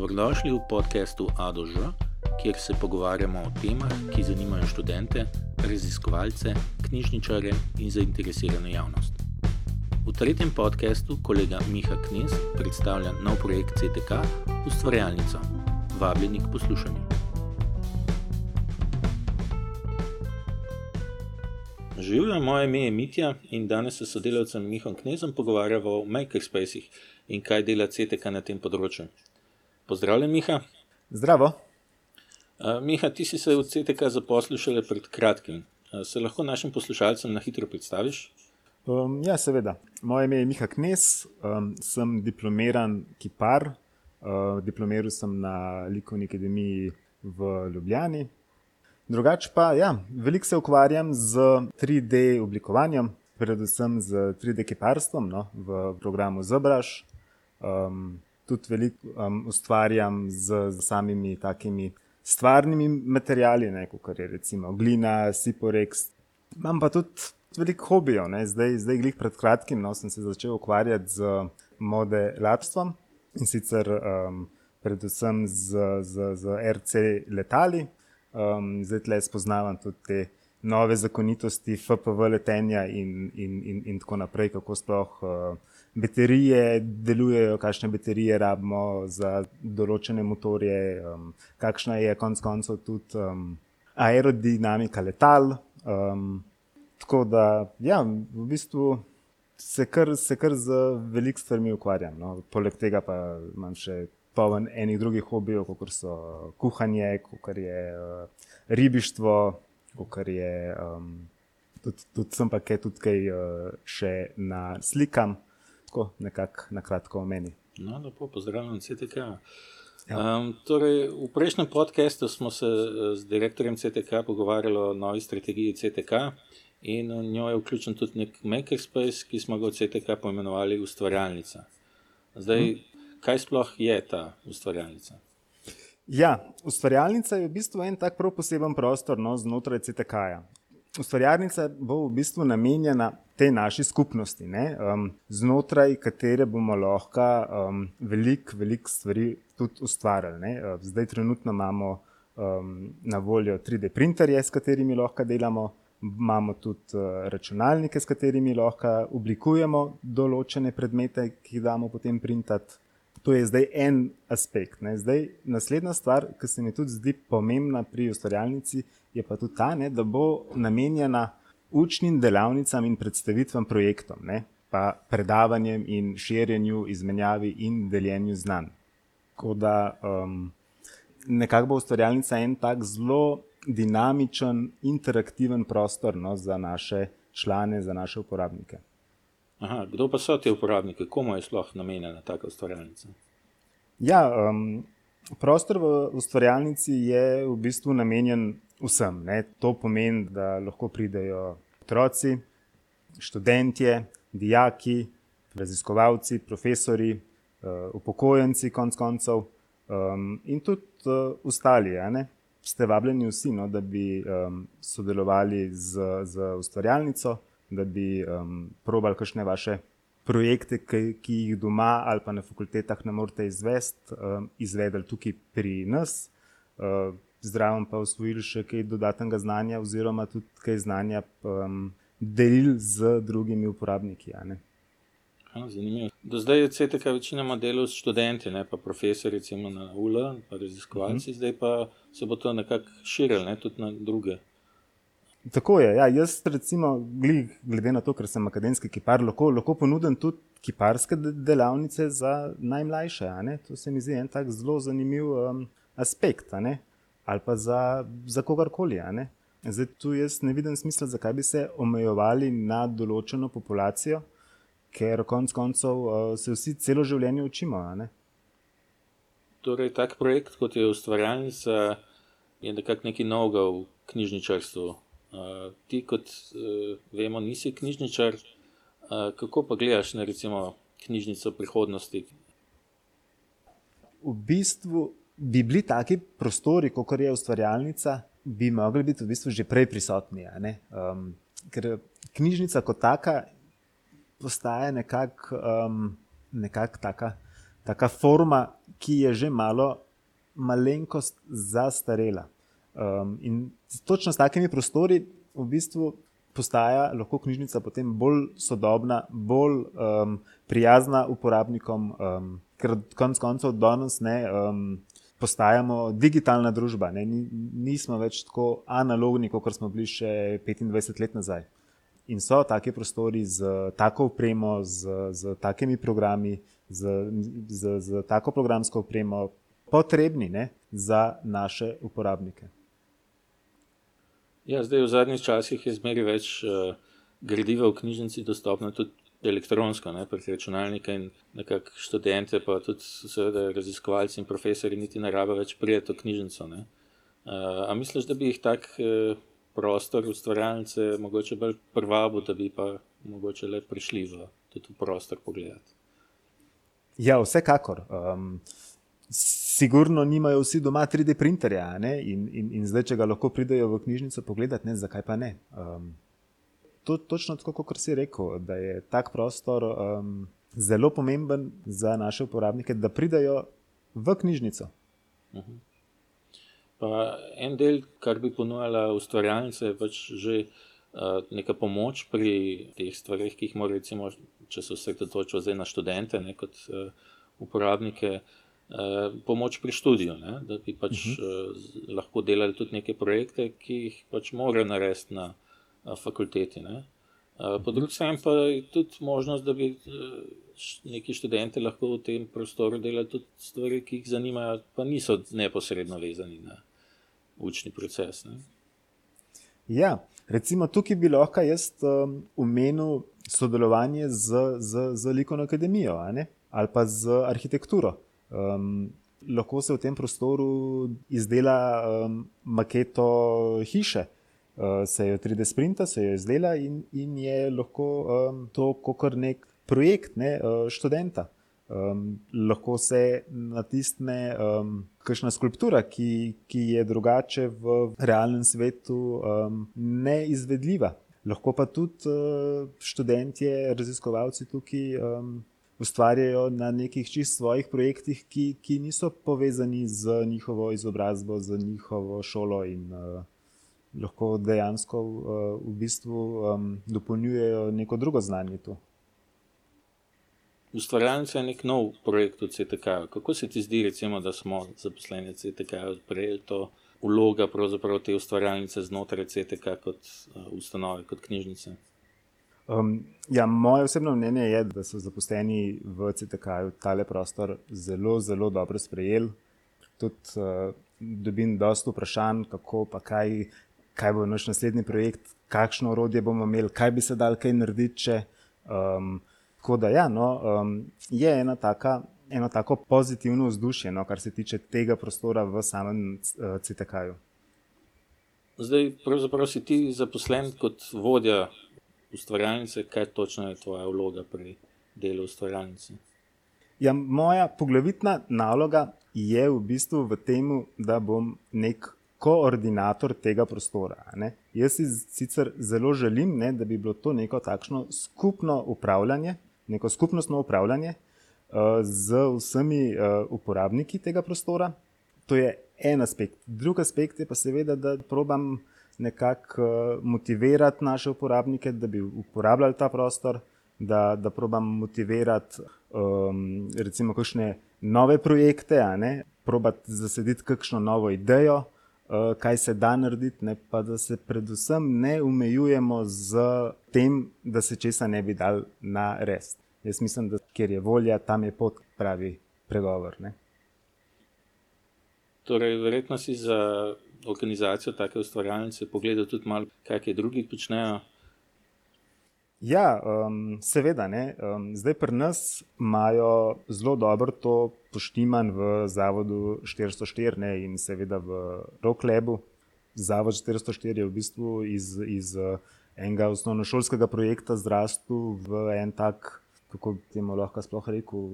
Dobrodošli v podkastu Adož, kjer se pogovarjamo o temah, ki zanimajo študente, raziskovalce, knjižničare in zainteresirano javnost. V tretjem podkastu kolega Miha Knes predstavlja nov projekt CTK Ustvarjalnica. Vabljeni k poslušanju. Živijo, moje ime je Mitja in danes se sodelavcem Mihom Knezom pogovarjamo o makerspacih in kaj dela CTK na tem področju. Pozdravljen, Miha. Zdravo. Miha, ti si se v CTK zaposlil šele pred kratkim. Se lahko našim poslušalcem na hitro predstaviš? Um, ja, seveda. Moje ime je Miha Knes, um, sem diplomiran kipar. Uh, diplomiral sem na Likovni akademiji v Ljubljani. Drugače pa, ja, veliko se ukvarjam z 3D oblikovanjem, predvsem z 3D kiparstvom no, v programu Zobraž. Um, tudi veliko um, ustvarjam z, z samimi takimi stvarnimi materiali, kot je recimo glina, siporex. Imam pa tudi veliko hobijev, zdaj, zdaj glih pred kratkim no, sem se začel ukvarjati z modelarstvom in sicer um, predvsem z, z, z RC letali. Um, zdaj le spoznavam tudi te nove zakonitosti FPV letenja in, in, in, in tako naprej, kako sploh. Uh, baterije delujejo, kakšne baterije rabimo za določene motorje, um, kakšna je konec koncev tudi um, aerodinamika letal. Um, tako da, ja, v bistvu se kar, se kar z veliko stvarmi ukvarjam. No. Poleg tega pa imam še poln enih drugih hobijev, kot so kuhanje, kot je uh, ribištvo, kot je. Um, Tudi tud sem pa kaj, tudi kaj uh, še na slikam tako nekako na kratko omeni. No, lepo, pozdravljen, CTK. Ja. Um, torej, v prejšnjem podkastu smo se eh, z direktorjem CTK pogovarjali o novi strategiji CTK in v njo je vključen tudi nek makerspace, ki smo ga v CTK poimenovali ustvarjalnica. Zdaj, hmm. kaj sploh je ta ustvarjalnica? Ja, ustvarjalnica je v bistvu en tak prav poseben prostor no, znotraj CTK-ja. Ustvarjalnica bo v bistvu namenjena tej naši skupnosti, um, znotraj katere bomo lahko um, veliko velik stvari tudi ustvarjali. Ne? Uh, zdaj, trenutno imamo um, na voljo 3D printerje, s katerimi lahko delamo, imamo tudi uh, računalnike, s katerimi lahko oblikujemo določene predmete, ki jih damo potem printati. To je zdaj en aspekt. Zdaj, naslednja stvar, ki se mi tudi zdi pomembna pri ustvarjalnici, je pa tudi ta, ne, da bo namenjena učnim delavnicam in predstavitvam projektom, ne, pa predavanjem in širjenju, izmenjavi in deljenju znanj. Tako da um, nekako bo ustvarjalnica en tak zelo dinamičen, interaktiven prostor no, za naše člane, za naše uporabnike. Aha, kdo pa so ti uporabniki, komu je sploh namenjena taka ustvarjalnica? Ja, um, prostor v ustvarjalnici je v bistvu namenjen vsem. Ne. To pomeni, da lahko pridejo otroci, študentje, dijaki, raziskovalci, profesori, uh, upokojenci, konc koncev um, in tudi uh, ostali. Ste vabljeni vsi, no, da bi um, sodelovali z, z ustvarjalnico, da bi um, probali kakšne vaše projekte, ki, ki jih doma ali pa na fakultetah ne morete izvesti, um, izvedeli tukaj pri nas. Uh, zdravo pa usvojili še kaj dodatnega znanja, oziroma tudi kaj znanja um, delili z drugimi uporabniki. Zanimivo. Do zdaj je CTK večinoma delal s študenti, ne pa profesori, recimo na UL, pa raziskovalci, uh mhm. -huh. zdaj pa se bo to nekako širilo, ne, tudi na druge. Tako je. Ja, jaz, recimo, glede na to, ker sem akademski kipar, lahko, lahko ponudim tudi kiparske delavnice za najmlajše. To se mi zdi en tak zelo zanimiv um, aspekt ali pa za, za kogarkoli. Zdaj, tu jaz ne vidim smisla, zakaj bi se omejevali na določeno populacijo, ker konec koncev uh, se vsi celo življenje učimo. Torej, tak projekt, kot je ustvarjalnica, je nekako nekaj novega v knjižničarstvu. Uh, ti, kot uh, vemo, nisi knjižničar. Uh, kako pa gledaš na recimo, knjižnico prihodnosti? V bistvu bi bili taki prostori, kot je ustvarjalnica, bi mogli biti v bistvu že prej prisotni. Um, ker knjižnica kot taka postaje nekako um, nekak taka, taka forma, ki je že malo malenkost zastarela. Um, in točno s takimi prostori v bistvu postaja lahko knjižnica potem bolj sodobna, bolj um, prijazna uporabnikom, um, ker konec koncev danes ne. Um, Postajamo digitalna družba, ne? nismo več tako analogni, kot smo bili še 25 let nazaj. In so taki prostori z tako opremo, z, z takimi programi, z, z, z tako programsko opremo, potrebni ne? za naše uporabnike. Ja, zdaj, v zadnjih časih je zmeraj več uh, gradiva v knjižnici dostopno tudi elektronsko, ne, prek računalnika in nekako študente, pa tudi seveda raziskovalci in profesori niti ne rabe več prijeti v knjižnico. Uh, a misliš, da bi jih tak uh, prostor ustvarjalnice mogoče bolj privabo, da bi pa mogoče le prišli v tudi v prostor pogledati? Ja, vsekakor. Um, Sigurno nimajo vsi doma 3D printerja in, in, in zdaj, če ga lahko pridejo v knjižnico pogledati, ne, zakaj pa ne. Um, to je točno tako, kot si rekel, da je tak prostor um, zelo pomemben za naše uporabnike, da pridejo v knjižnico. Uh mhm. -huh. Pa en del, kar bi ponujala ustvarjalnica, je pač že uh, neka pomoč pri teh stvarih, ki jih morajo, recimo, če se osredotočijo na študente, ne kot uh, uporabnike. Eh, pomoč pri študiju, ne? da bi pač uh -huh. uh, lahko delali tudi neke projekte, ki jih pač morajo narediti na fakulteti. Ne? Uh, po drugi strani pa je tudi možnost, da bi neki študenti lahko v tem prostoru delali tudi stvari, ki jih zanimajo, pa niso neposredno vezani na učni proces. Ne? Ja, recimo tukaj bi lahko jaz um, omenil sodelovanje z, z, z Likovno akademijo ali pa z arhitekturo. Um, lahko se v tem prostoru izdela um, maketo hiše, uh, se jo 3D sprinta, se jo izdela in, in je lahko um, to kot nek projekt ne, uh, študenta. Um, lahko se natisne um, kakšna skulptura, ki, ki je drugače v realnem svetu um, neizvedljiva. Lahko pa tudi uh, študenti, raziskovalci tukaj um, ustvarjajo na nekih čist svojih projektih, ki, ki niso povezani z njihovo izobrazbo, z njihovo šolo in uh, lahko dejansko uh, v bistvu um, dopolnjujejo neko drugo znanje tu. Ustvarjalnica je nek nov projekt v CTK. Kako se ti zdi, recimo, da smo zaposleni CTK prejeli to vloga te ustvarjalnice znotraj CTK kot uh, ustanove, kot knjižnice? Um, ja, moje osebno mnenje je, da so zaposleni v CTK-ju tale prostor zelo, zelo dobro sprejeli. Tudi uh, dobim dosta vprašanj, kako pa kaj, kaj bo naš naslednji projekt, kakšno orodje bomo imeli, kaj bi se dal kaj narediti. Če, um, tako da ja, no, um, je ena taka. Eno tako pozitivno vzdušje, no, kar se tiče tega prostora v samem uh, CTK-ju. Zdaj, pravzaprav si ti zaposlen kot vodja ustvarjalnice, kaj točno je tvoja vloga pri delu ustvarjalnice? Ja, moja poglavitna naloga je v bistvu v tem, da bom nek koordinator tega prostora. Ne? Jaz si sicer zelo želim, ne, da bi bilo to neko takšno skupno upravljanje, neko skupnostno upravljanje uh, z vsemi uh, uporabniki tega prostora. To je en aspekt. Drugi aspekt je pa seveda, da probam nekako uh, motivirati naše uporabnike, da bi uporabljali ta prostor, da, da probam motivirati um, recimo kakšne nove projekte, probati zasediti kakšno novo idejo, uh, kaj se da narediti, ne pa da se predvsem ne omejujemo z tem, da se česa ne bi dal na res. Jaz mislim, da kjer je volja, tam je pot, pravi pregovor. Ne? Torej, verjetno si za organizacijo take ustvarjalnice pogledal tudi malo, kaj je drugi počnejo? Ja, um, seveda. Um, zdaj pri nas imajo zelo dobro to poštiman v Zavodu 404 ne, in seveda v Roklebu. Zavod 404 je v bistvu iz, iz uh, enega osnovnošolskega projekta zrastel v en tak kako bi temu lahko sploh rekel,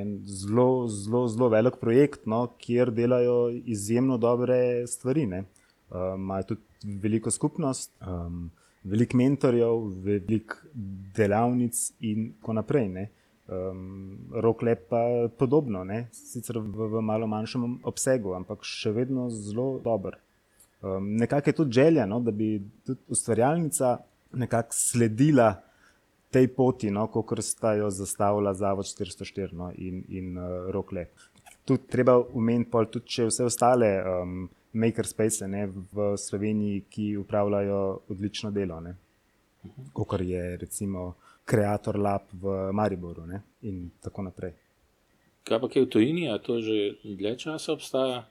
en zelo, zelo, zelo velik projekt, no, kjer delajo izjemno dobre stvari. Um, imajo um, tudi veliko skupnost, um, veliko mentorjev, veliko delavnic in tako naprej. Ne. Um, Roklep pa je podobno, ne? sicer v, v malo manjšem obsegu, ampak še vedno zelo dober. Um, nekako je tudi želja, no, da bi tudi ustvarjalnica nekako sledila tej poti, no, kot sta jo zastavila Zavod 404 no, in, in uh, Roklep. Tu treba umeniti tudi še vse ostale um, makerspace ne, v Sloveniji, ki upravljajo odlično delo. Kot je recimo. Creator Lab v Mariboru ne? in tako naprej. Kaj pa je v tujini, a to že dlje časa obstaja?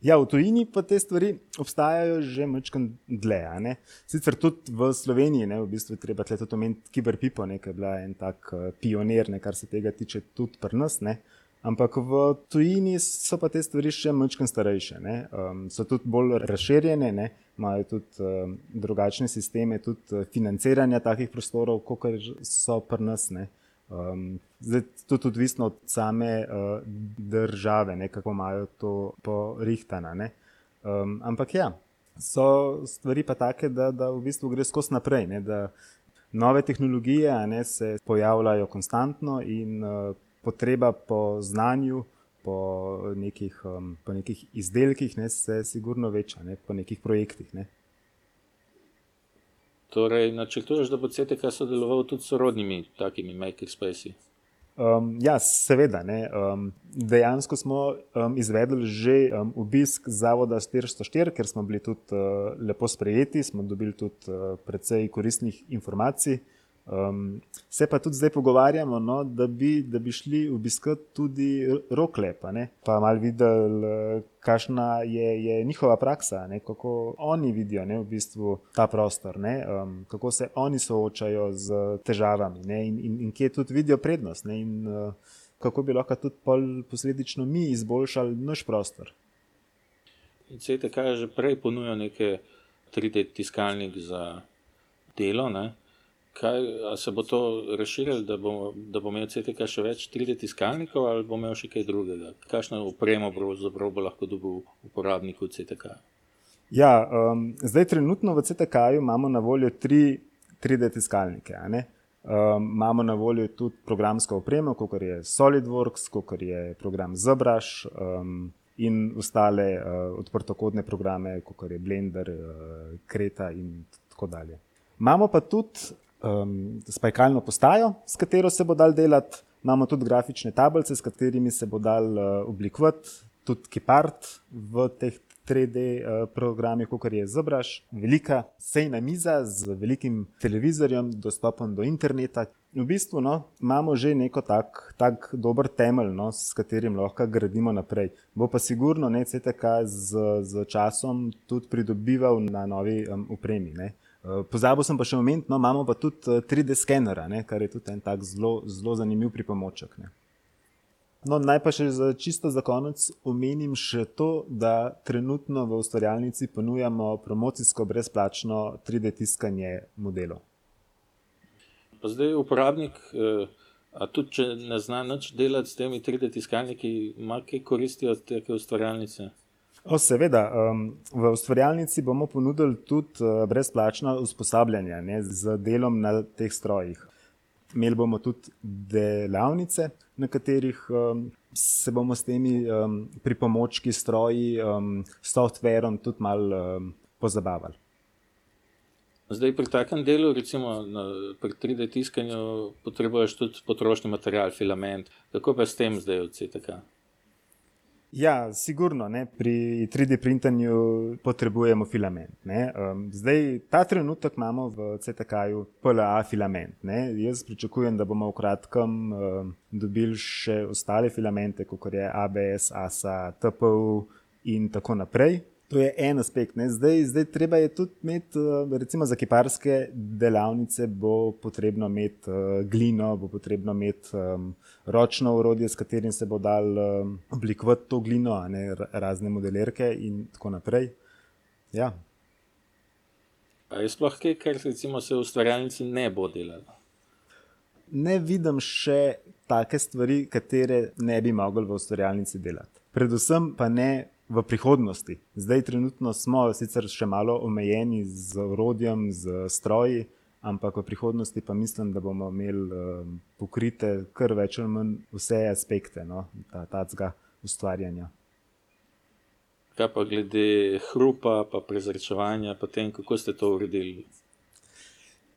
Ja, v tujini pa te stvari obstajajo že mečkam dlje. Sicer tudi v Sloveniji, ne, v bistvu treba tudi omeniti Kiberpipo, ki je bila en tak uh, pionir, ne, kar se tega tiče tudi pri nas. Ne. Ampak v tujini so pa te stvari še mečkam starejše. Um, so tudi bolj razširjene. Ne imajo tudi uh, drugačne sisteme, tudi uh, financiranja takih prostorov, kot so pri nas. Um, zdaj, tudi odvisno od same uh, države, ne, kako imajo to porihtano. Um, ampak ja, so stvari pa take, da, da v bistvu gre skozi naprej. Ne, nove tehnologije ne, se pojavljajo konstantno in uh, potreba po znanju po nekih, um, po nekih izdelkih, ne, se sigurno veča, ne, po nekih projektih. Ne. Torej, načrtuješ, da bo CTK sodeloval tudi s sorodnimi takimi makerspaces? Um, ja, seveda. Um, dejansko smo um, izvedli že um, obisk zavoda 404, ker smo bili tudi uh, lepo sprejeti, smo dobili tudi uh, precej koristnih informacij. Um, se pa tudi zdaj pogovarjamo, no, da, bi, da bi šli obiskati tudi roklepa, ne, pa malo videli, kakšna je, je njihova praksa, ne, kako oni vidijo ne, v bistvu ta prostor, ne, um, kako se oni soočajo z težavami ne, in, in, in kje tudi vidijo prednost. Ne, in, uh, kako bi lahko tudi posledično mi izboljšali naš prostor. CTK je že prej ponujal neke 3D tiskalnik za delo. Ne? Kaj, se bo to razširilo, da bo, da bo imel CTK še več 3D tiskalnikov ali bo imel še kaj drugega? Kakšno upremo bo, lahko dobil uporabnik v CTK? Ja, um, zdaj, trenutno v CTK imamo na voljo tri 3D tiskalnike. Um, imamo na voljo tudi programsko opremo, kot je SolidWorks, kot je program Zabraš um, in ostale uh, odprtokodne programe, kot je Blender, uh, Kreta in tako dalje. Imamo pa tudi um, spajkalno postajo, s katero se bo dal delati. Imamo tudi grafične tablice, s katerimi se bo dal uh, oblikovati, tudi Kipart v teh 3D uh, programih, kot je Zobraž. Velika sejna miza z velikim televizorjem, dostopom do interneta. V bistvu no, imamo že neko tak, tak dober temelj, no, s katerim lahko gradimo naprej. Bo pa sigurno ne CTK z, z časom tudi pridobival na novi um, upremi. Ne. Eh, pozabil sem pa še omeniti, no, imamo pa tudi 3D eh, skener, kar je tudi en tak zelo, zelo zanimiv pripomoček. Ne. No, naj pa še za čisto za konec omenim še to, da trenutno v ustvarjalnici ponujamo promocijsko brezplačno 3D tiskanje modelov. Pa zdaj uporabnik, eh, tudi če ne zna nič delati s temi 3D tiskalniki, ima kaj koristi od te ustvarjalnice? O, seveda, um, v ustvarjalnici bomo ponudili tudi uh, brezplačno usposabljanje ne, z delom na teh strojih. Imeli bomo tudi delavnice, na katerih um, se bomo s temi um, pripomočki, stroji, um, softverom tudi malo um, pozabavali. Zdaj, pri takem delu, recimo na, pri 3D tiskanju, potrebuješ tudi potrošni material, filament. Kako pa s tem zdaj od CTK? Ja, sigurno. Ne? Pri 3D printanju potrebujemo filament. Um, zdaj, ta trenutek imamo v CTK-ju PLA filament. Ne? Jaz pričakujem, da bomo v kratkem um, dobili še ostale filamente, kot je ABS, ASA, TPU in tako naprej. To je en aspekt. Zdaj, zdaj treba je tudi imeti, eh, recimo za kiparske delavnice, bo potrebno imeti uh, glino, bo potrebno imeti um, ročno urodje, s katerim se bo dal um, oblikovati to glino, ne, razne modelirke in tako naprej. Ja. Je sploh kaj, kar recimo, se v ustvarjalnici ne bo delalo? Ne vidim še take stvari, katere ne bi mogli v ustvarjalnici delati. Predvsem pa ne v prihodnosti. Zdaj, trenutno smo sicer še malo omejeni z orodjem, z stroji, ampak v prihodnosti pa mislim, da bomo imeli um, pokrite kar več ali manj vse aspekte no, tega ustvarjanja. Kaj pa glede hrupa, pa prezračevanja, potem kako ste to uredili?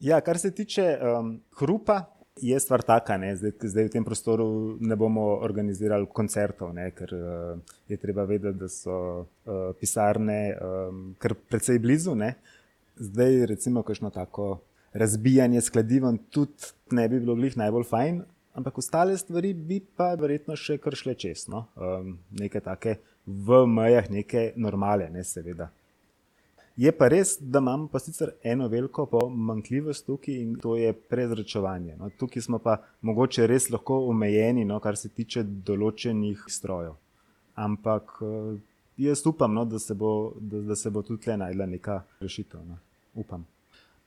Ja, kar se tiče um, hrupa, je stvar taka, da zdaj, zdaj v tem prostoru ne bomo organizirali koncertov, ne, ker uh, je treba vedeti, da so uh, pisarne um, kar precej blizu. Ne. Zdaj, recimo, kakšno tako razbijanje skladivan tudi ne bi bilo glih najbolj fajn, ampak ostale stvari bi pa verjetno še kar šle čez. No. Um, nekaj take v mejah, neke normale, ne seveda. Je pa res, da imamo pa sicer eno veliko pomankljivost tukaj in to je prezračevanje. No, tukaj smo pa mogoče res lahko omejeni, no, kar se tiče določenih strojev. Ampak eh, jaz upam, no, da, se bo, da, da se bo tudi tukaj najdla neka rešitev. No. Upam.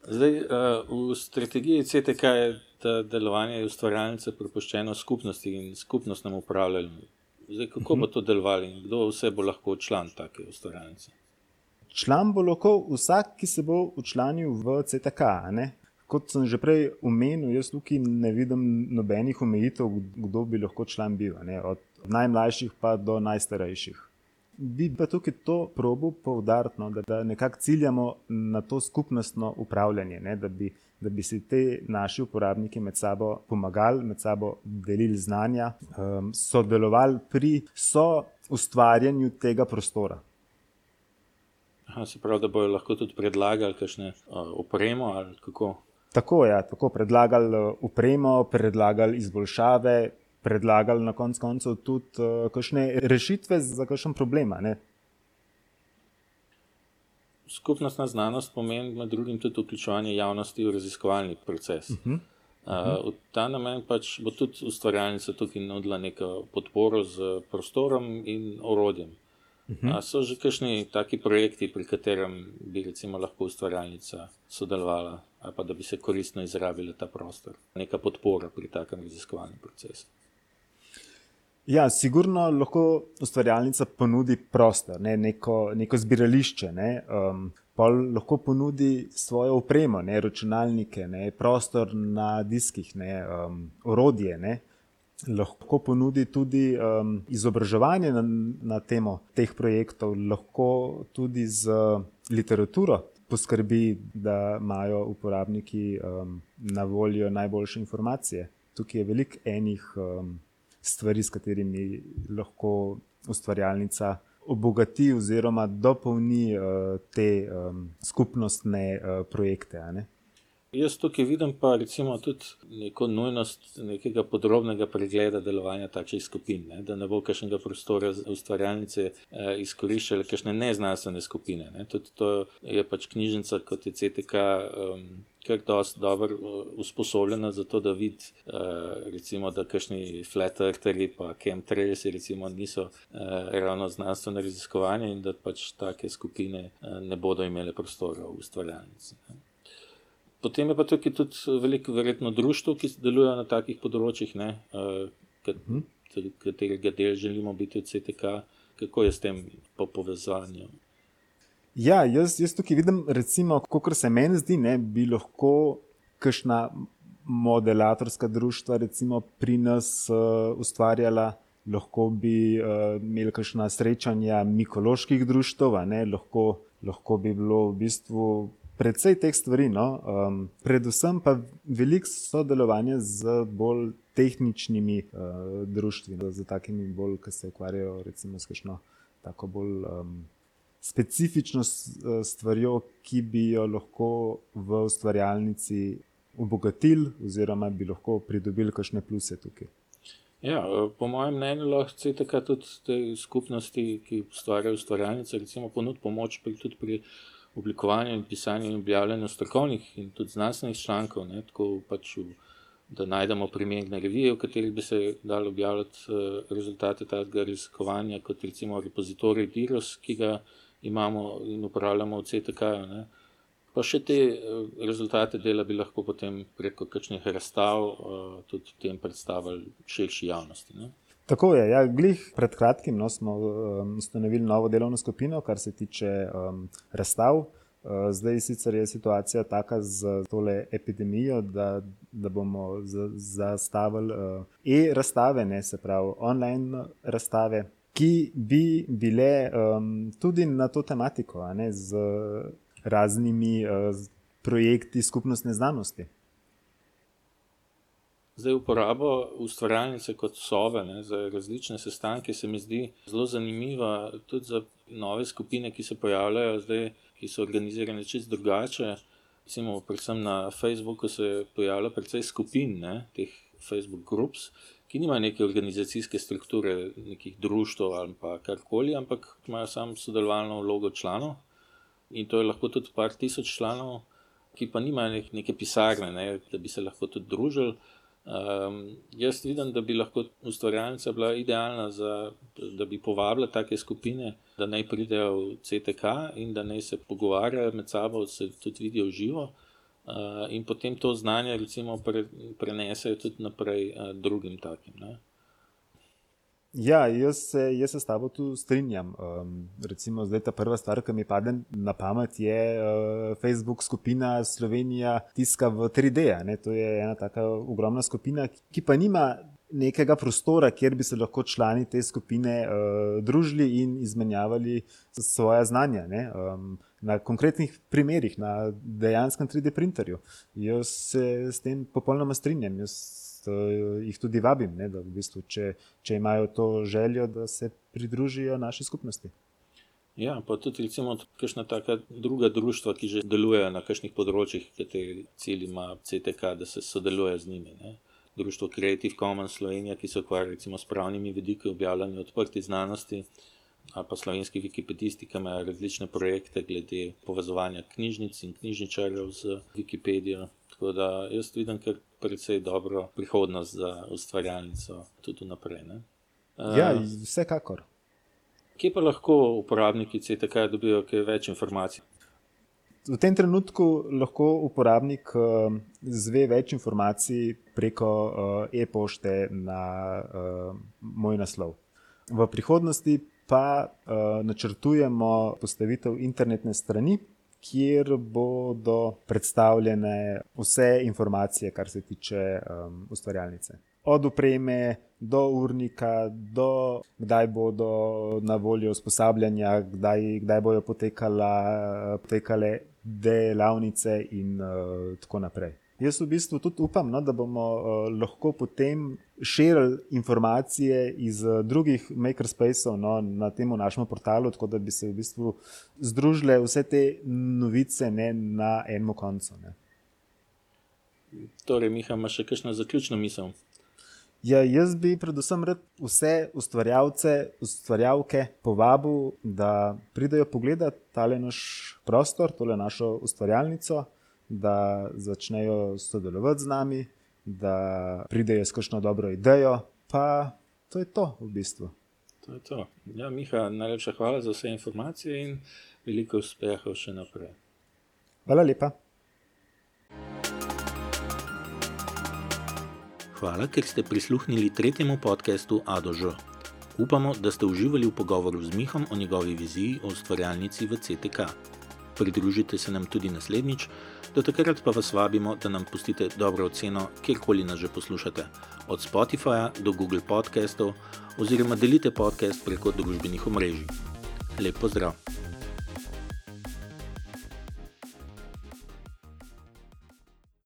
Zdaj, uh, v strategiji CTK je da delovanje ustvarjalnice prepuščeno skupnosti in skupnostnemu upravljanju. Zdaj, kako -huh. bo to delovalo in kdo vse bo lahko član take ustvarjalnice? Član bo lahko vsak, ki se bo učlanil v CTK. Kot sem že prej omenil, jaz tukaj ne vidim nobenih omejitev, kdo bi lahko član bil, ne? od najmlajših pa do najstarejših. Bi pa tukaj to probo poudariti, no? da, da nekako ciljamo na to skupnostno upravljanje, da bi, da bi si te naši uporabniki med sabo pomagali, med sabo delili znanja, um, sodelovali pri so ustvarjanju tega prostora. Aha, se pravi, da bojo lahko tudi predlagali kakšne uh, opremo ali kako. Tako je, ja, tako predlagali upremo, predlagali izboljšave, predlagali na konc koncev tudi uh, kakšne rešitve za kakšen problem. Skupnostna znanost pomeni med drugim tudi vključevanje javnosti v raziskovalni proces. Uh -huh. Uh, v ta namen pač bo tudi ustvarjalnica tukaj nudila neko podporo z prostorom in orodjem. Uh -huh. So že kakšni taki projekti, pri katerem bi recimo lahko ustvarjalnica sodelovala, ali pa da bi se koristno izrabila ta prostor, neka podpora pri takem raziskovalnem procesu? Ja, sigurno lahko ustvarjalnica ponudi prostor, ne, neko, neko zbirališče. Ne, um, pa lahko ponudi svojo opremo, ne, računalnike, ne, prostor na diskih, ne, um, orodje. Ne, lahko ponudi tudi um, izobraževanje na, na temo teh projektov, lahko tudi z literaturo poskrbi, da imajo uporabniki um, na voljo najboljše informacije. Tukaj je veliko enih um, stvari, s katerimi lahko ustvarjalnica obogati oziroma dopolni uh, te um, skupnostne uh, projekte. Jaz tukaj vidim pa recimo tudi neko nujnost nekega podrobnega pregleda delovanja takšnih skupin, ne? da ne bo kakšnega prostora ustvarjalnice eh, izkoriščale kakšne neznanstvene skupine. Ne? Tudi to je pač knjižnica kot je CTK um, kar dosti dobro uh, usposobljena za to, da vidi uh, recimo, da kakšni flat eartheri pa chemtrails recimo niso uh, ravno znanstvene raziskovanje in da pač take skupine uh, ne bodo imele prostora v ustvarjalnici. Ne? Potem je pa tukaj tudi veliko, verjetno, društv, ki delujejo na takih področjih, ne, uh, katerega del želimo biti od CTK. Kako je s tem po povezanju? Ja, jaz, jaz tukaj vidim, recimo, kot se meni zdi, da bi lahko kakšna modelatorska društva recimo, pri nas uh, ustvarjala, lahko bi uh, imeli kakšna srečanja mikoloških društv, lahko, lahko bi bilo v bistvu Predvsej teh stvari, no? um, predvsem pa veliko sodelovanja z bolj tehničnimi uh, društvi, no? z takimi bolj, ki se ukvarjajo recimo, s kakšno tako bolj um, specifično uh, stvarjo, ki bi jo lahko v ustvarjalnici obogatili, oziroma bi lahko pridobili kakšne pluse tukaj. Ja, uh, po mojem mnenju lahko CTK tudi te skupnosti, ki ustvarjajo ustvarjalnice, recimo ponuditi pomoč pri, tudi pri oblikovanju in pisanju in objavljanju strokovnih in tudi znanstvenih člankov, ne, tako pač v, da najdemo primerne revije, v katerih bi se dalo objavljati uh, rezultate tega raziskovanja, kot recimo repozitorij DIROS, ki ga imamo in uporabljamo v CTK-ju. Pa še te uh, rezultate dela bi lahko potem preko kakšnih razstav uh, tudi predstavili širši javnosti. Ne. Tako je. Ja, glih pred kratkim no, smo um, ustanovili novo delovno skupino, kar se tiče um, razstav. Uh, zdaj sicer je situacija taka z tole epidemijo, da, da bomo zastavili uh, e-razstave, ne se pravi online razstave, ki bi bile um, tudi na to tematiko, ne, z raznimi uh, projekti skupnostne znanosti. Zdaj, uporabo ustvarjalnice kot sove ne, za različne sestanke se mi zdi zelo zanimiva, tudi za nove skupine, ki se pojavljajo zdaj, ki so organizirane čisto drugače. Recimo, predvsem na Facebooku se pojavlja precej skupin, ne, teh Facebook groups, ki nimajo neke organizacijske strukture, nekih društv ali pa karkoli, ampak imajo samo sodelovalno vlogo članov. In to je lahko tudi par tisoč članov, ki pa nimajo neke pisarne, ne, da bi se lahko tudi družili. Um, jaz vidim, da bi lahko ustvarjalnica bila idealna, za, da bi povabila take skupine, da naj pridejo v CTK in da naj se pogovarjajo med sabo, se tudi vidijo živo uh, in potem to znanje recimo pre, prenesejo tudi naprej uh, drugim takim. Ne? Ja, jaz se, jaz se s tabo tu strinjam. Um, recimo, zdaj ta prva stvar, ki mi pade na pamet, je uh, Facebook skupina Slovenija tiska v 3D. Ne? To je ena tako ogromna skupina, ki pa nima nekega prostora, kjer bi se lahko člani te skupine uh, družili in izmenjavali svoje znanja. Um, na konkretnih primerih, na dejanskem 3D printerju. Jaz se s tem popolnoma strinjam. Jaz uh, jih tudi vabim, ne, da v bistvu, če, če imajo to željo, da se pridružijo naši skupnosti. Ja, pa tudi recimo kakšna taka druga društva, ki že delujejo na kakšnih področjih, kateri cilj ima CTK, da se sodeluje z njimi. Ne. Društvo Creative Commons Slovenija, ki se ukvarja recimo s pravnimi vidiki objavljanja odprti znanosti, ali pa slovenski wikipedisti, ki imajo različne projekte glede povezovanja knjižnic in knjižničarjev z Wikipedijo. Tako da jaz vidim kar precej dobro prihodnost za ustvarjalnico tudi naprej. Ne? Ja, vsekakor. Kje pa lahko uporabniki CTK dobijo kaj več informacij? V tem trenutku lahko uporabnik uh, zve več informacij preko uh, e-pošte na uh, moj naslov. V prihodnosti pa uh, načrtujemo postavitev internetne strani, kjer bodo predstavljene vse informacije, kar se tiče um, ustvarjalnice. Od upreme do urnika, do kdaj bodo na voljo usposabljanja, kdaj, kdaj bodo potekala, potekale delavnice in uh, tako naprej. Jaz v bistvu tudi upam, no, da bomo uh, lahko potem širili informacije iz uh, drugih makerspaceov no, na tem našem portalu, tako da bi se v bistvu združile vse te novice ne, na enem koncu. Ne. Torej, Miha, imaš še kakšno zaključno misel? Ja, jaz bi predvsem rad vse ustvarjalce, ustvarjalke povabil, da pridejo pogledat tale naš prostor, tole našo ustvarjalnico da začnejo sodelovati z nami, da pridejo s kakšno dobro idejo. Pa to je to v bistvu. To je to. Ja, Miha, najlepša hvala za vse informacije in veliko uspeha še naprej. Hvala lepa. Hvala, ker ste prisluhnili tretjemu podkastu Adožo. Upamo, da ste uživali v pogovoru z Mihom o njegovi viziji o ustvarjalnici v CTK. Pridružite se nam tudi naslednjič, do takrat pa vas vabimo, da nam pustite dobro oceno, kjerkoli nas že poslušate, od Spotifyja do Google podcastov, oziroma delite podcast preko družbenih omrežij. Lep pozdrav!